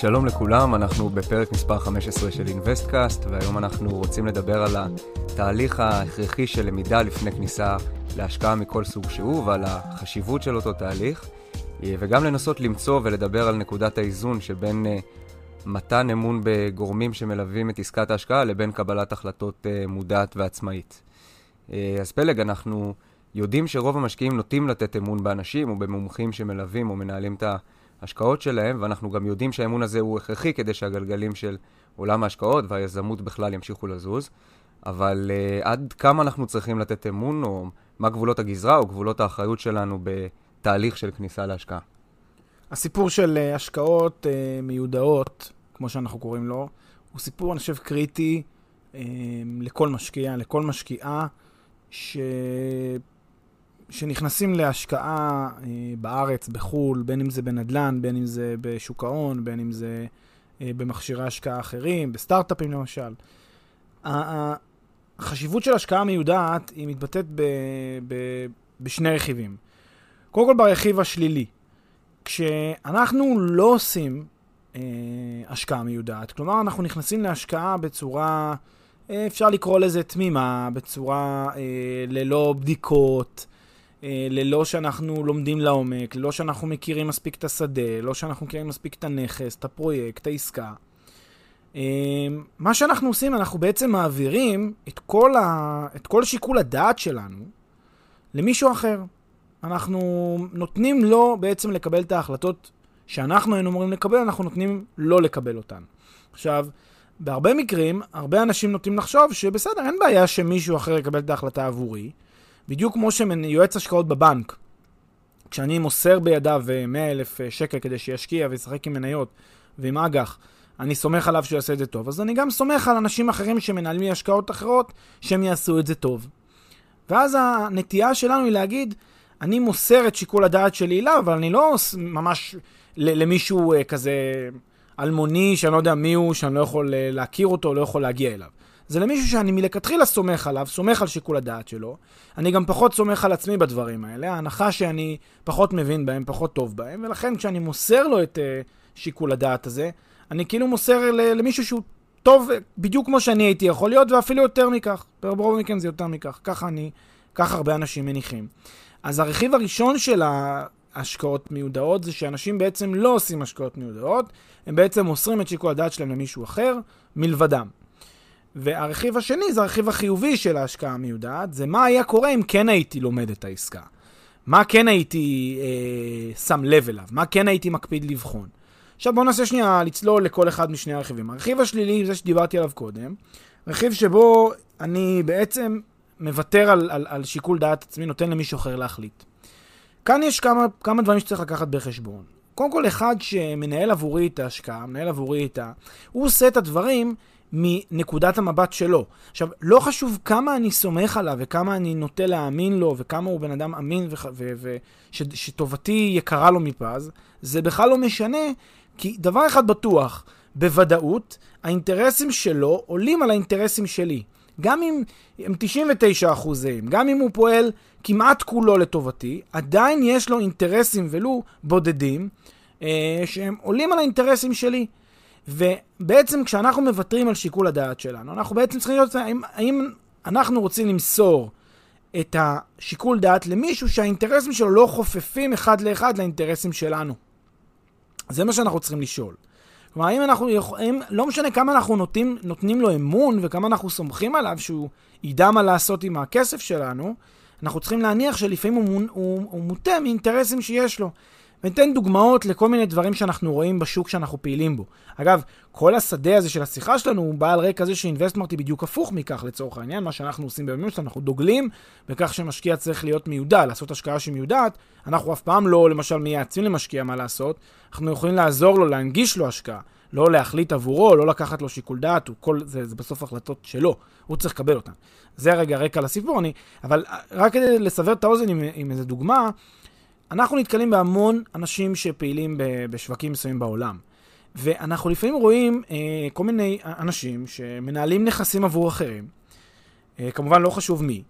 שלום לכולם, אנחנו בפרק מספר 15 של InvestCast, והיום אנחנו רוצים לדבר על התהליך ההכרחי של למידה לפני כניסה להשקעה מכל סוג שהוא, ועל החשיבות של אותו תהליך, וגם לנסות למצוא ולדבר על נקודת האיזון שבין אה, מתן אמון בגורמים שמלווים את עסקת ההשקעה לבין קבלת החלטות אה, מודעת ועצמאית. אה, אז פלג, אנחנו יודעים שרוב המשקיעים נוטים לתת אמון באנשים או במומחים שמלווים או מנהלים את ההשקעות שלהם, ואנחנו גם יודעים שהאמון הזה הוא הכרחי כדי שהגלגלים של עולם ההשקעות והיזמות בכלל ימשיכו לזוז. אבל uh, עד כמה אנחנו צריכים לתת אמון, או מה גבולות הגזרה או גבולות האחריות שלנו בתהליך של כניסה להשקעה? הסיפור של uh, השקעות uh, מיודעות, כמו שאנחנו קוראים לו, הוא סיפור, אני חושב, קריטי uh, לכל משקיע, לכל משקיעה, ש... שנכנסים להשקעה uh, בארץ, בחו"ל, בין אם זה בנדל"ן, בין אם זה בשוק ההון, בין אם זה uh, במכשירי השקעה אחרים, בסטארט-אפים למשל. החשיבות של השקעה מיודעת היא מתבטאת ב, ב, בשני רכיבים. קודם כל ברכיב השלילי. כשאנחנו לא עושים אה, השקעה מיודעת, כלומר אנחנו נכנסים להשקעה בצורה, אה, אפשר לקרוא לזה תמימה, בצורה אה, ללא בדיקות, אה, ללא שאנחנו לומדים לעומק, ללא שאנחנו מכירים מספיק את השדה, לא שאנחנו מכירים מספיק את הנכס, את הפרויקט, את העסקה. אמ, מה שאנחנו עושים, אנחנו בעצם מעבירים את כל, ה... את כל שיקול הדעת שלנו למישהו אחר. אנחנו נותנים לו בעצם לקבל את ההחלטות שאנחנו היינו אמורים לקבל, אנחנו נותנים לו לקבל אותן. עכשיו, בהרבה מקרים, הרבה אנשים נוטים לחשוב שבסדר, אין בעיה שמישהו אחר יקבל את ההחלטה עבורי. בדיוק כמו שיועץ השקעות בבנק, כשאני מוסר בידיו 100 אלף שקל כדי שישקיע וישחק עם מניות ועם אג"ח, אני סומך עליו שהוא יעשה את זה טוב, אז אני גם סומך על אנשים אחרים שמנהלים לי השקעות אחרות, שהם יעשו את זה טוב. ואז הנטייה שלנו היא להגיד, אני מוסר את שיקול הדעת שלי אליו, אבל אני לא ממש למישהו אה, כזה אלמוני, שאני לא יודע מי הוא, שאני לא יכול אה, להכיר אותו, לא יכול להגיע אליו. זה למישהו שאני מלכתחילה סומך עליו, סומך על שיקול הדעת שלו. אני גם פחות סומך על עצמי בדברים האלה, ההנחה שאני פחות מבין בהם, פחות טוב בהם, ולכן כשאני מוסר לו את uh, שיקול הדעת הזה, אני כאילו מוסר למישהו שהוא טוב בדיוק כמו שאני הייתי יכול להיות, ואפילו יותר מכך. ברוב המקרים זה יותר מכך. ככה אני, ככה הרבה אנשים מניחים. אז הרכיב הראשון של ההשקעות מיודעות זה שאנשים בעצם לא עושים השקעות מיודעות, הם בעצם מוסרים את שיקול הדעת שלהם למישהו אחר מלבדם. והרכיב השני זה הרכיב החיובי של ההשקעה המיודעת, זה מה היה קורה אם כן הייתי לומד את העסקה. מה כן הייתי אה, שם לב אליו, מה כן הייתי מקפיד לבחון. עכשיו בואו נעשה שנייה לצלול לכל אחד משני הרכיבים. הרכיב השלילי, זה שדיברתי עליו קודם, רכיב שבו אני בעצם מוותר על, על, על שיקול דעת עצמי, נותן למישהו אחר להחליט. כאן יש כמה, כמה דברים שצריך לקחת בחשבון. קודם כל, אחד שמנהל עבורי את ההשקעה, מנהל עבורי את ה... הוא עושה את הדברים מנקודת המבט שלו. עכשיו, לא חשוב כמה אני סומך עליו וכמה אני נוטה להאמין לו וכמה הוא בן אדם אמין ושטובתי יקרה לו מפז, זה בכלל לא משנה, כי דבר אחד בטוח, בוודאות, האינטרסים שלו עולים על האינטרסים שלי. גם אם הם 99 אחוזים, גם אם הוא פועל כמעט כולו לטובתי, עדיין יש לו אינטרסים ולו בודדים, אה, שהם עולים על האינטרסים שלי. ובעצם כשאנחנו מוותרים על שיקול הדעת שלנו, אנחנו בעצם צריכים להיות, האם, האם אנחנו רוצים למסור את השיקול דעת למישהו שהאינטרסים שלו לא חופפים אחד לאחד לאינטרסים שלנו. זה מה שאנחנו צריכים לשאול. כלומר, האם אנחנו יכולים, לא משנה כמה אנחנו נותנים, נותנים לו אמון וכמה אנחנו סומכים עליו שהוא ידע מה לעשות עם הכסף שלנו, אנחנו צריכים להניח שלפעמים הוא, הוא, הוא מוטה מאינטרסים שיש לו. וניתן דוגמאות לכל מיני דברים שאנחנו רואים בשוק שאנחנו פעילים בו. אגב, כל השדה הזה של השיחה שלנו הוא בא על רקע זה שאינבסטמרט היא בדיוק הפוך מכך לצורך העניין, מה שאנחנו עושים בימים שלנו, אנחנו דוגלים בכך שמשקיע צריך להיות מיודע, לעשות השקעה שהיא מיודעת. אנחנו אף פעם לא, למשל, מייעצים למשקיע מה לעשות, אנחנו יכולים לעזור לו, להנגיש לו השקעה. לא להחליט עבורו, לא לקחת לו שיקול דעת, כל, זה, זה בסוף החלטות שלו, הוא צריך לקבל אותן. זה רגע רקע לסיפור, אני, אבל רק כדי לסבר את האוזן עם, עם איזה דוגמה, אנחנו נתקלים בהמון אנשים שפעילים בשווקים מסוימים בעולם. ואנחנו לפעמים רואים אה, כל מיני אנשים שמנהלים נכסים עבור אחרים, אה, כמובן לא חשוב מי,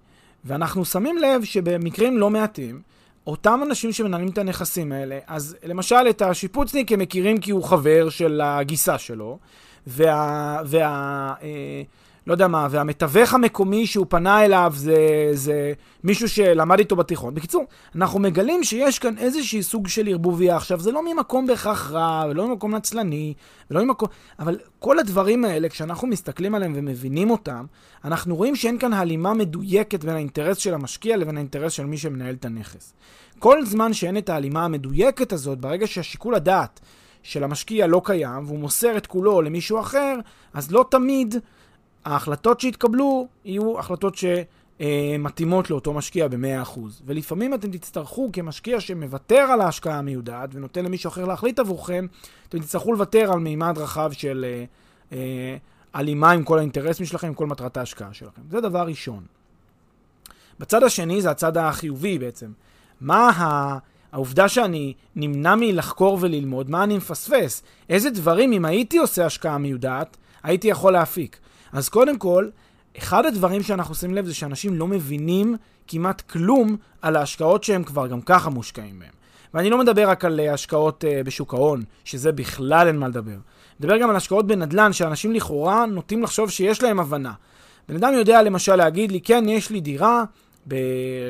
ואנחנו שמים לב שבמקרים לא מעטים, אותם אנשים שמנהלים את הנכסים האלה, אז למשל את השיפוצניק הם מכירים כי הוא חבר של הגיסה שלו, וה... וה אה, לא יודע מה, והמתווך המקומי שהוא פנה אליו זה, זה מישהו שלמד איתו בתיכון. בקיצור, אנחנו מגלים שיש כאן איזשהי סוג של ערבוביה. עכשיו, זה לא ממקום בהכרח רע, ולא ממקום נצלני, ולא ממקום... אבל כל הדברים האלה, כשאנחנו מסתכלים עליהם ומבינים אותם, אנחנו רואים שאין כאן הלימה מדויקת בין האינטרס של המשקיע לבין האינטרס של מי שמנהל את הנכס. כל זמן שאין את ההלימה המדויקת הזאת, ברגע שהשיקול הדעת של המשקיע לא קיים, והוא מוסר את כולו למישהו אחר, אז לא תמיד... ההחלטות שיתקבלו יהיו החלטות שמתאימות לאותו משקיע ב-100%. ולפעמים אתם תצטרכו כמשקיע שמוותר על ההשקעה המיודעת ונותן למישהו אחר להחליט עבורכם, אתם תצטרכו לוותר על מימד רחב של אה, אה, הלימה עם כל האינטרסים שלכם, עם כל מטרת ההשקעה שלכם. זה דבר ראשון. בצד השני זה הצד החיובי בעצם. מה ה... העובדה שאני נמנע מלחקור וללמוד, מה אני מפספס? איזה דברים, אם הייתי עושה השקעה מיודעת, הייתי יכול להפיק. אז קודם כל, אחד הדברים שאנחנו עושים לב זה שאנשים לא מבינים כמעט כלום על ההשקעות שהם כבר גם ככה מושקעים בהן. ואני לא מדבר רק על אה, השקעות uh, בשוק ההון, שזה בכלל אין מה לדבר. מדבר גם על השקעות בנדל"ן, שאנשים לכאורה נוטים לחשוב שיש להם הבנה. בן אדם יודע למשל להגיד לי, כן, יש לי דירה, ב...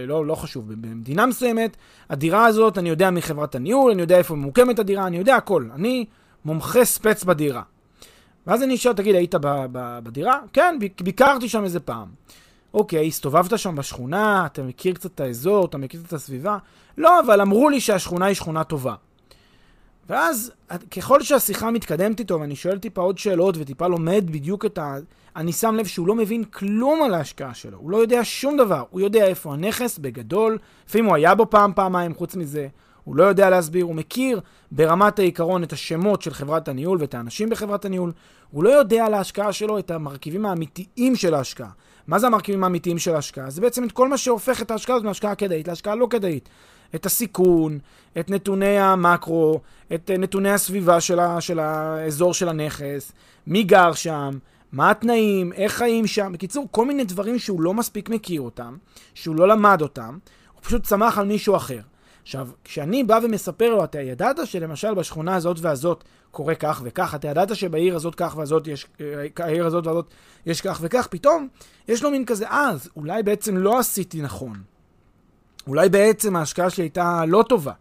לא, לא חשוב, במדינה מסוימת, הדירה הזאת, אני יודע מחברת הניהול, אני יודע איפה ממוקמת הדירה, אני יודע הכל. אני מומחה ספץ בדירה. ואז אני אשאל, תגיד, היית ב- ב- בדירה? כן, ביקרתי שם איזה פעם. אוקיי, הסתובבת שם בשכונה, אתה מכיר קצת את האזור, אתה מכיר קצת את הסביבה? לא, אבל אמרו לי שהשכונה היא שכונה טובה. ואז, ככל שהשיחה מתקדמת איתו, ואני שואל טיפה עוד שאלות, וטיפה לומד בדיוק את ה... אני שם לב שהוא לא מבין כלום על ההשקעה שלו. הוא לא יודע שום דבר. הוא יודע איפה הנכס, בגדול. לפעמים הוא היה בו פעם, פעמיים, חוץ מזה. הוא לא יודע להסביר, הוא מכיר ברמת העיקרון את השמות של חברת הניהול ואת האנשים בחברת הניהול. הוא לא יודע על ההשקעה שלו את המרכיבים האמיתיים של ההשקעה. מה זה המרכיבים האמיתיים של ההשקעה? זה בעצם את כל מה שהופך את ההשקעה הזאת מהשקעה כדאית להשקעה לא כדאית. את הסיכון, את נתוני המקרו, את נתוני הסביבה של, ה, של האזור של הנכס, מי גר שם, מה התנאים, איך חיים שם. בקיצור, כל מיני דברים שהוא לא מספיק מכיר אותם, שהוא לא למד אותם, הוא פשוט צמח על מישהו אחר. עכשיו, כשאני בא ומספר לו, אתה ידעת שלמשל בשכונה הזאת והזאת קורה כך וכך, אתה ידעת שבעיר הזאת כך והזאת יש, אה, העיר הזאת והזאת יש כך וכך, פתאום יש לו מין כזה, אז אולי בעצם לא עשיתי נכון. אולי בעצם ההשקעה שלי הייתה לא טובה.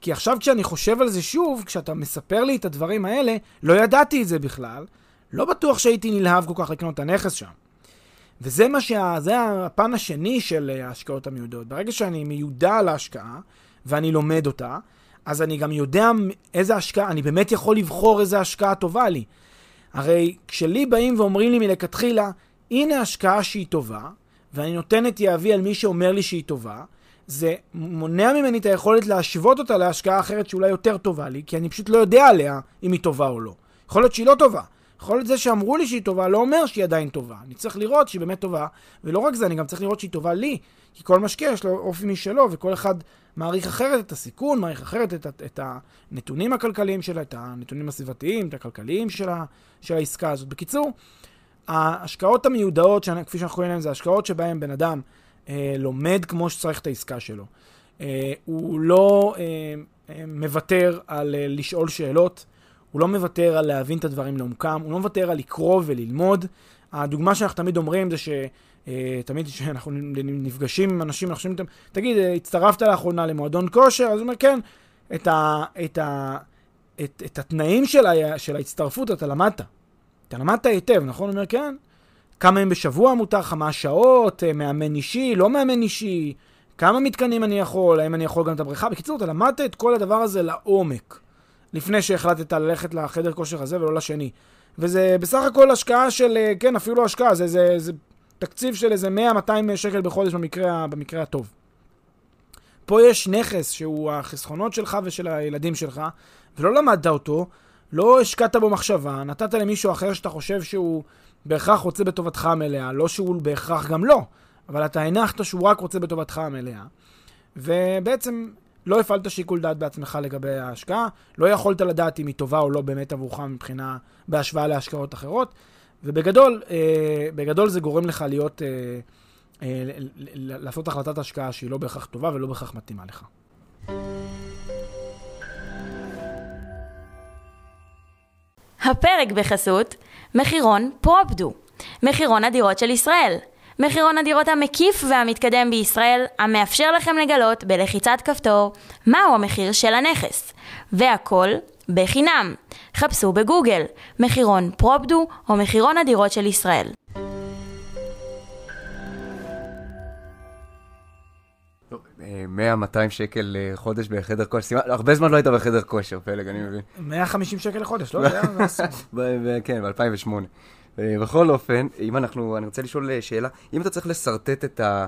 כי עכשיו כשאני חושב על זה שוב, כשאתה מספר לי את הדברים האלה, לא ידעתי את זה בכלל, לא בטוח שהייתי נלהב כל כך לקנות את הנכס שם. וזה מה שה... זה הפן השני של ההשקעות המיודעות. ברגע שאני מיודע על ההשקעה, ואני לומד אותה, אז אני גם יודע איזה השקעה, אני באמת יכול לבחור איזה השקעה טובה לי. הרי כשלי באים ואומרים לי מלכתחילה, הנה השקעה שהיא טובה, ואני נותן את יהבי על מי שאומר לי שהיא טובה, זה מונע ממני את היכולת להשוות אותה להשקעה אחרת שאולי יותר טובה לי, כי אני פשוט לא יודע עליה אם היא טובה או לא. יכול להיות שהיא לא טובה. יכול להיות זה שאמרו לי שהיא טובה לא אומר שהיא עדיין טובה. אני צריך לראות שהיא באמת טובה, ולא רק זה, אני גם צריך לראות שהיא טובה לי. כי כל משקיע יש לו אופי משלו, וכל אחד מעריך אחרת את הסיכון, מעריך אחרת את, את, את הנתונים הכלכליים שלה, את הנתונים הסביבתיים, את הכלכליים של, ה, של העסקה הזאת. בקיצור, ההשקעות המיודעות, שאני, כפי שאנחנו קוראים להן, זה השקעות שבהן בן אדם אה, לומד כמו שצריך את העסקה שלו. אה, הוא לא אה, אה, מוותר על אה, לשאול שאלות, הוא לא מוותר על להבין את הדברים לעומקם, הוא לא מוותר על לקרוא וללמוד. הדוגמה שאנחנו תמיד אומרים זה ש... אה, תמיד כשאנחנו נפגשים עם אנשים, אנחנו שומעים, תגיד, אה, הצטרפת לאחרונה למועדון כושר? אז הוא אומר, כן. את, ה, את, ה, את, את התנאים של, ה, של ההצטרפות אתה למדת. אתה למדת היטב, נכון? הוא אומר, כן. כמה ימים בשבוע מותר לך, מה השעות, אה, מאמן אישי, לא מאמן אישי, כמה מתקנים אני יכול, האם אני יכול גם את הבריכה. בקיצור, אתה למדת את כל הדבר הזה לעומק, לפני שהחלטת ללכת לחדר כושר הזה ולא לשני. וזה בסך הכל השקעה של, כן, אפילו השקעה, זה, זה, זה תקציב של איזה 100-200 שקל בחודש במקרה, במקרה הטוב. פה יש נכס שהוא החסכונות שלך ושל הילדים שלך, ולא למדת אותו, לא השקעת בו מחשבה, נתת למישהו אחר שאתה חושב שהוא בהכרח רוצה בטובתך המלאה, לא שהוא בהכרח גם לא, אבל אתה הנחת שהוא רק רוצה בטובתך המלאה, ובעצם לא הפעלת שיקול דעת בעצמך לגבי ההשקעה, לא יכולת לדעת אם היא טובה או לא באמת עבורך מבחינה, בהשוואה להשקעות אחרות, ובגדול, אה, בגדול זה גורם לך להיות, אה, אה, לעשות החלטת השקעה שהיא לא בהכרח טובה ולא בהכרח מתאימה לך. הפרק בחסות מחירון פרופדו, מחירון הדירות של ישראל. מחירון הדירות המקיף והמתקדם בישראל, המאפשר לכם לגלות בלחיצת כפתור מהו המחיר של הנכס. והכל בחינם. חפשו בגוגל מחירון פרופדו או מחירון הדירות של ישראל. 100-200 שקל לחודש בחדר כושר. הרבה זמן לא היית בחדר כושר, פלג, אני מבין. 150 שקל לחודש, לא? כן, ב-2008. בכל אופן, אם אנחנו, אני רוצה לשאול אה, שאלה, אם אתה צריך לשרטט את ה...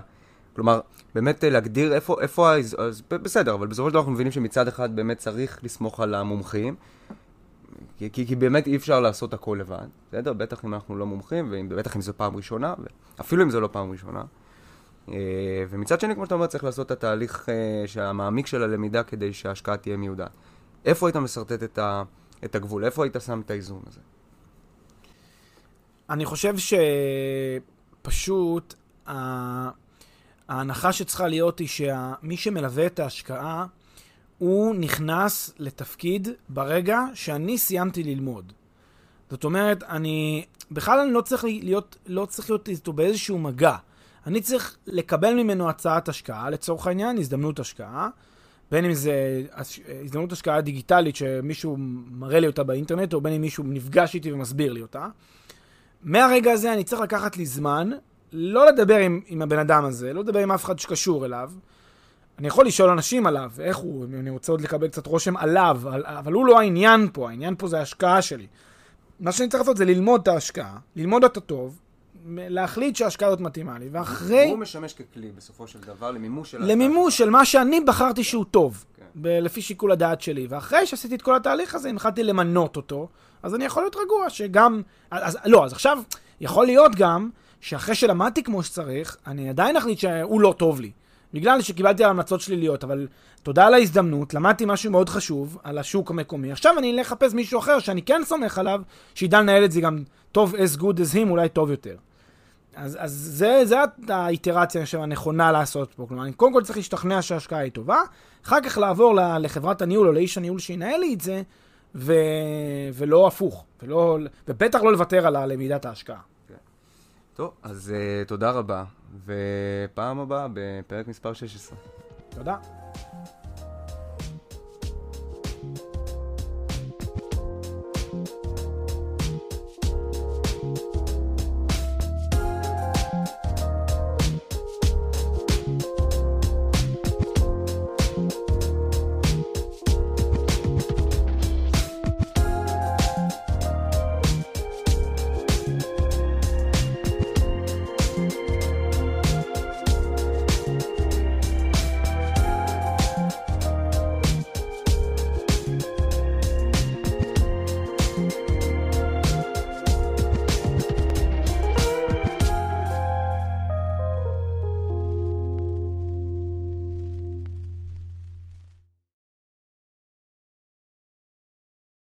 כלומר, באמת אה, להגדיר איפה, איפה, אז בסדר, אבל בסופו של דבר אנחנו מבינים שמצד אחד באמת צריך לסמוך על המומחים, כי, כי, כי באמת אי אפשר לעשות הכל לבד, בסדר? בטח אם אנחנו לא מומחים, ובטח אם זו פעם ראשונה, אפילו אם זו לא פעם ראשונה. אה, ומצד שני, כמו שאתה אומר, צריך לעשות את התהליך המעמיק של הלמידה כדי שההשקעה תהיה מיודעת. איפה היית משרטט את, ה, את הגבול? איפה היית שם את האיזון הזה? אני חושב שפשוט ההנחה שצריכה להיות היא שמי שמלווה את ההשקעה, הוא נכנס לתפקיד ברגע שאני סיימתי ללמוד. זאת אומרת, אני בכלל אני לא צריך להיות, לא צריך להיות איתו באיזשהו מגע. אני צריך לקבל ממנו הצעת השקעה, לצורך העניין, הזדמנות השקעה, בין אם זה הזדמנות השקעה דיגיטלית שמישהו מראה לי אותה באינטרנט, או בין אם מישהו נפגש איתי ומסביר לי אותה. מהרגע הזה אני צריך לקחת לי זמן, לא לדבר עם, עם הבן אדם הזה, לא לדבר עם אף אחד שקשור אליו. אני יכול לשאול אנשים עליו, איך הוא, אם אני רוצה עוד לקבל קצת רושם עליו, אבל הוא לא העניין פה, העניין פה זה ההשקעה שלי. מה שאני צריך לעשות זה ללמוד את ההשקעה, ללמוד אותה טוב, להחליט שההשקעה הזאת מתאימה לי, ואחרי... הוא משמש ככלי בסופו של דבר למימוש של... למימוש של מה שאני בחרתי שהוא טוב, כן. ב- לפי שיקול הדעת שלי. ואחרי שעשיתי את כל התהליך הזה, הנחתי למנות אותו, אז אני יכול להיות רגוע שגם... אז, לא, אז עכשיו, יכול להיות גם שאחרי שלמדתי כמו שצריך, אני עדיין אחליט שהוא לא טוב לי. בגלל שקיבלתי על המלצות שליליות, אבל תודה על ההזדמנות, למדתי משהו מאוד חשוב על השוק המקומי. עכשיו אני אלך לחפש מישהו אחר שאני כן סומך עליו, שידע לנהל את זה גם טוב as good as him, אולי טוב יותר. אז, אז זה, זה האיטרציה עכשיו הנכונה לעשות פה. כלומר, אני קודם כל צריך להשתכנע שההשקעה היא טובה, אחר כך לעבור לחברת הניהול או לאיש הניהול שינהל לי את זה, ו... ולא הפוך, ולא... ובטח לא לוותר על למידת ההשקעה. טוב, אז uh, תודה רבה, ופעם הבאה בפרק מספר 16. תודה.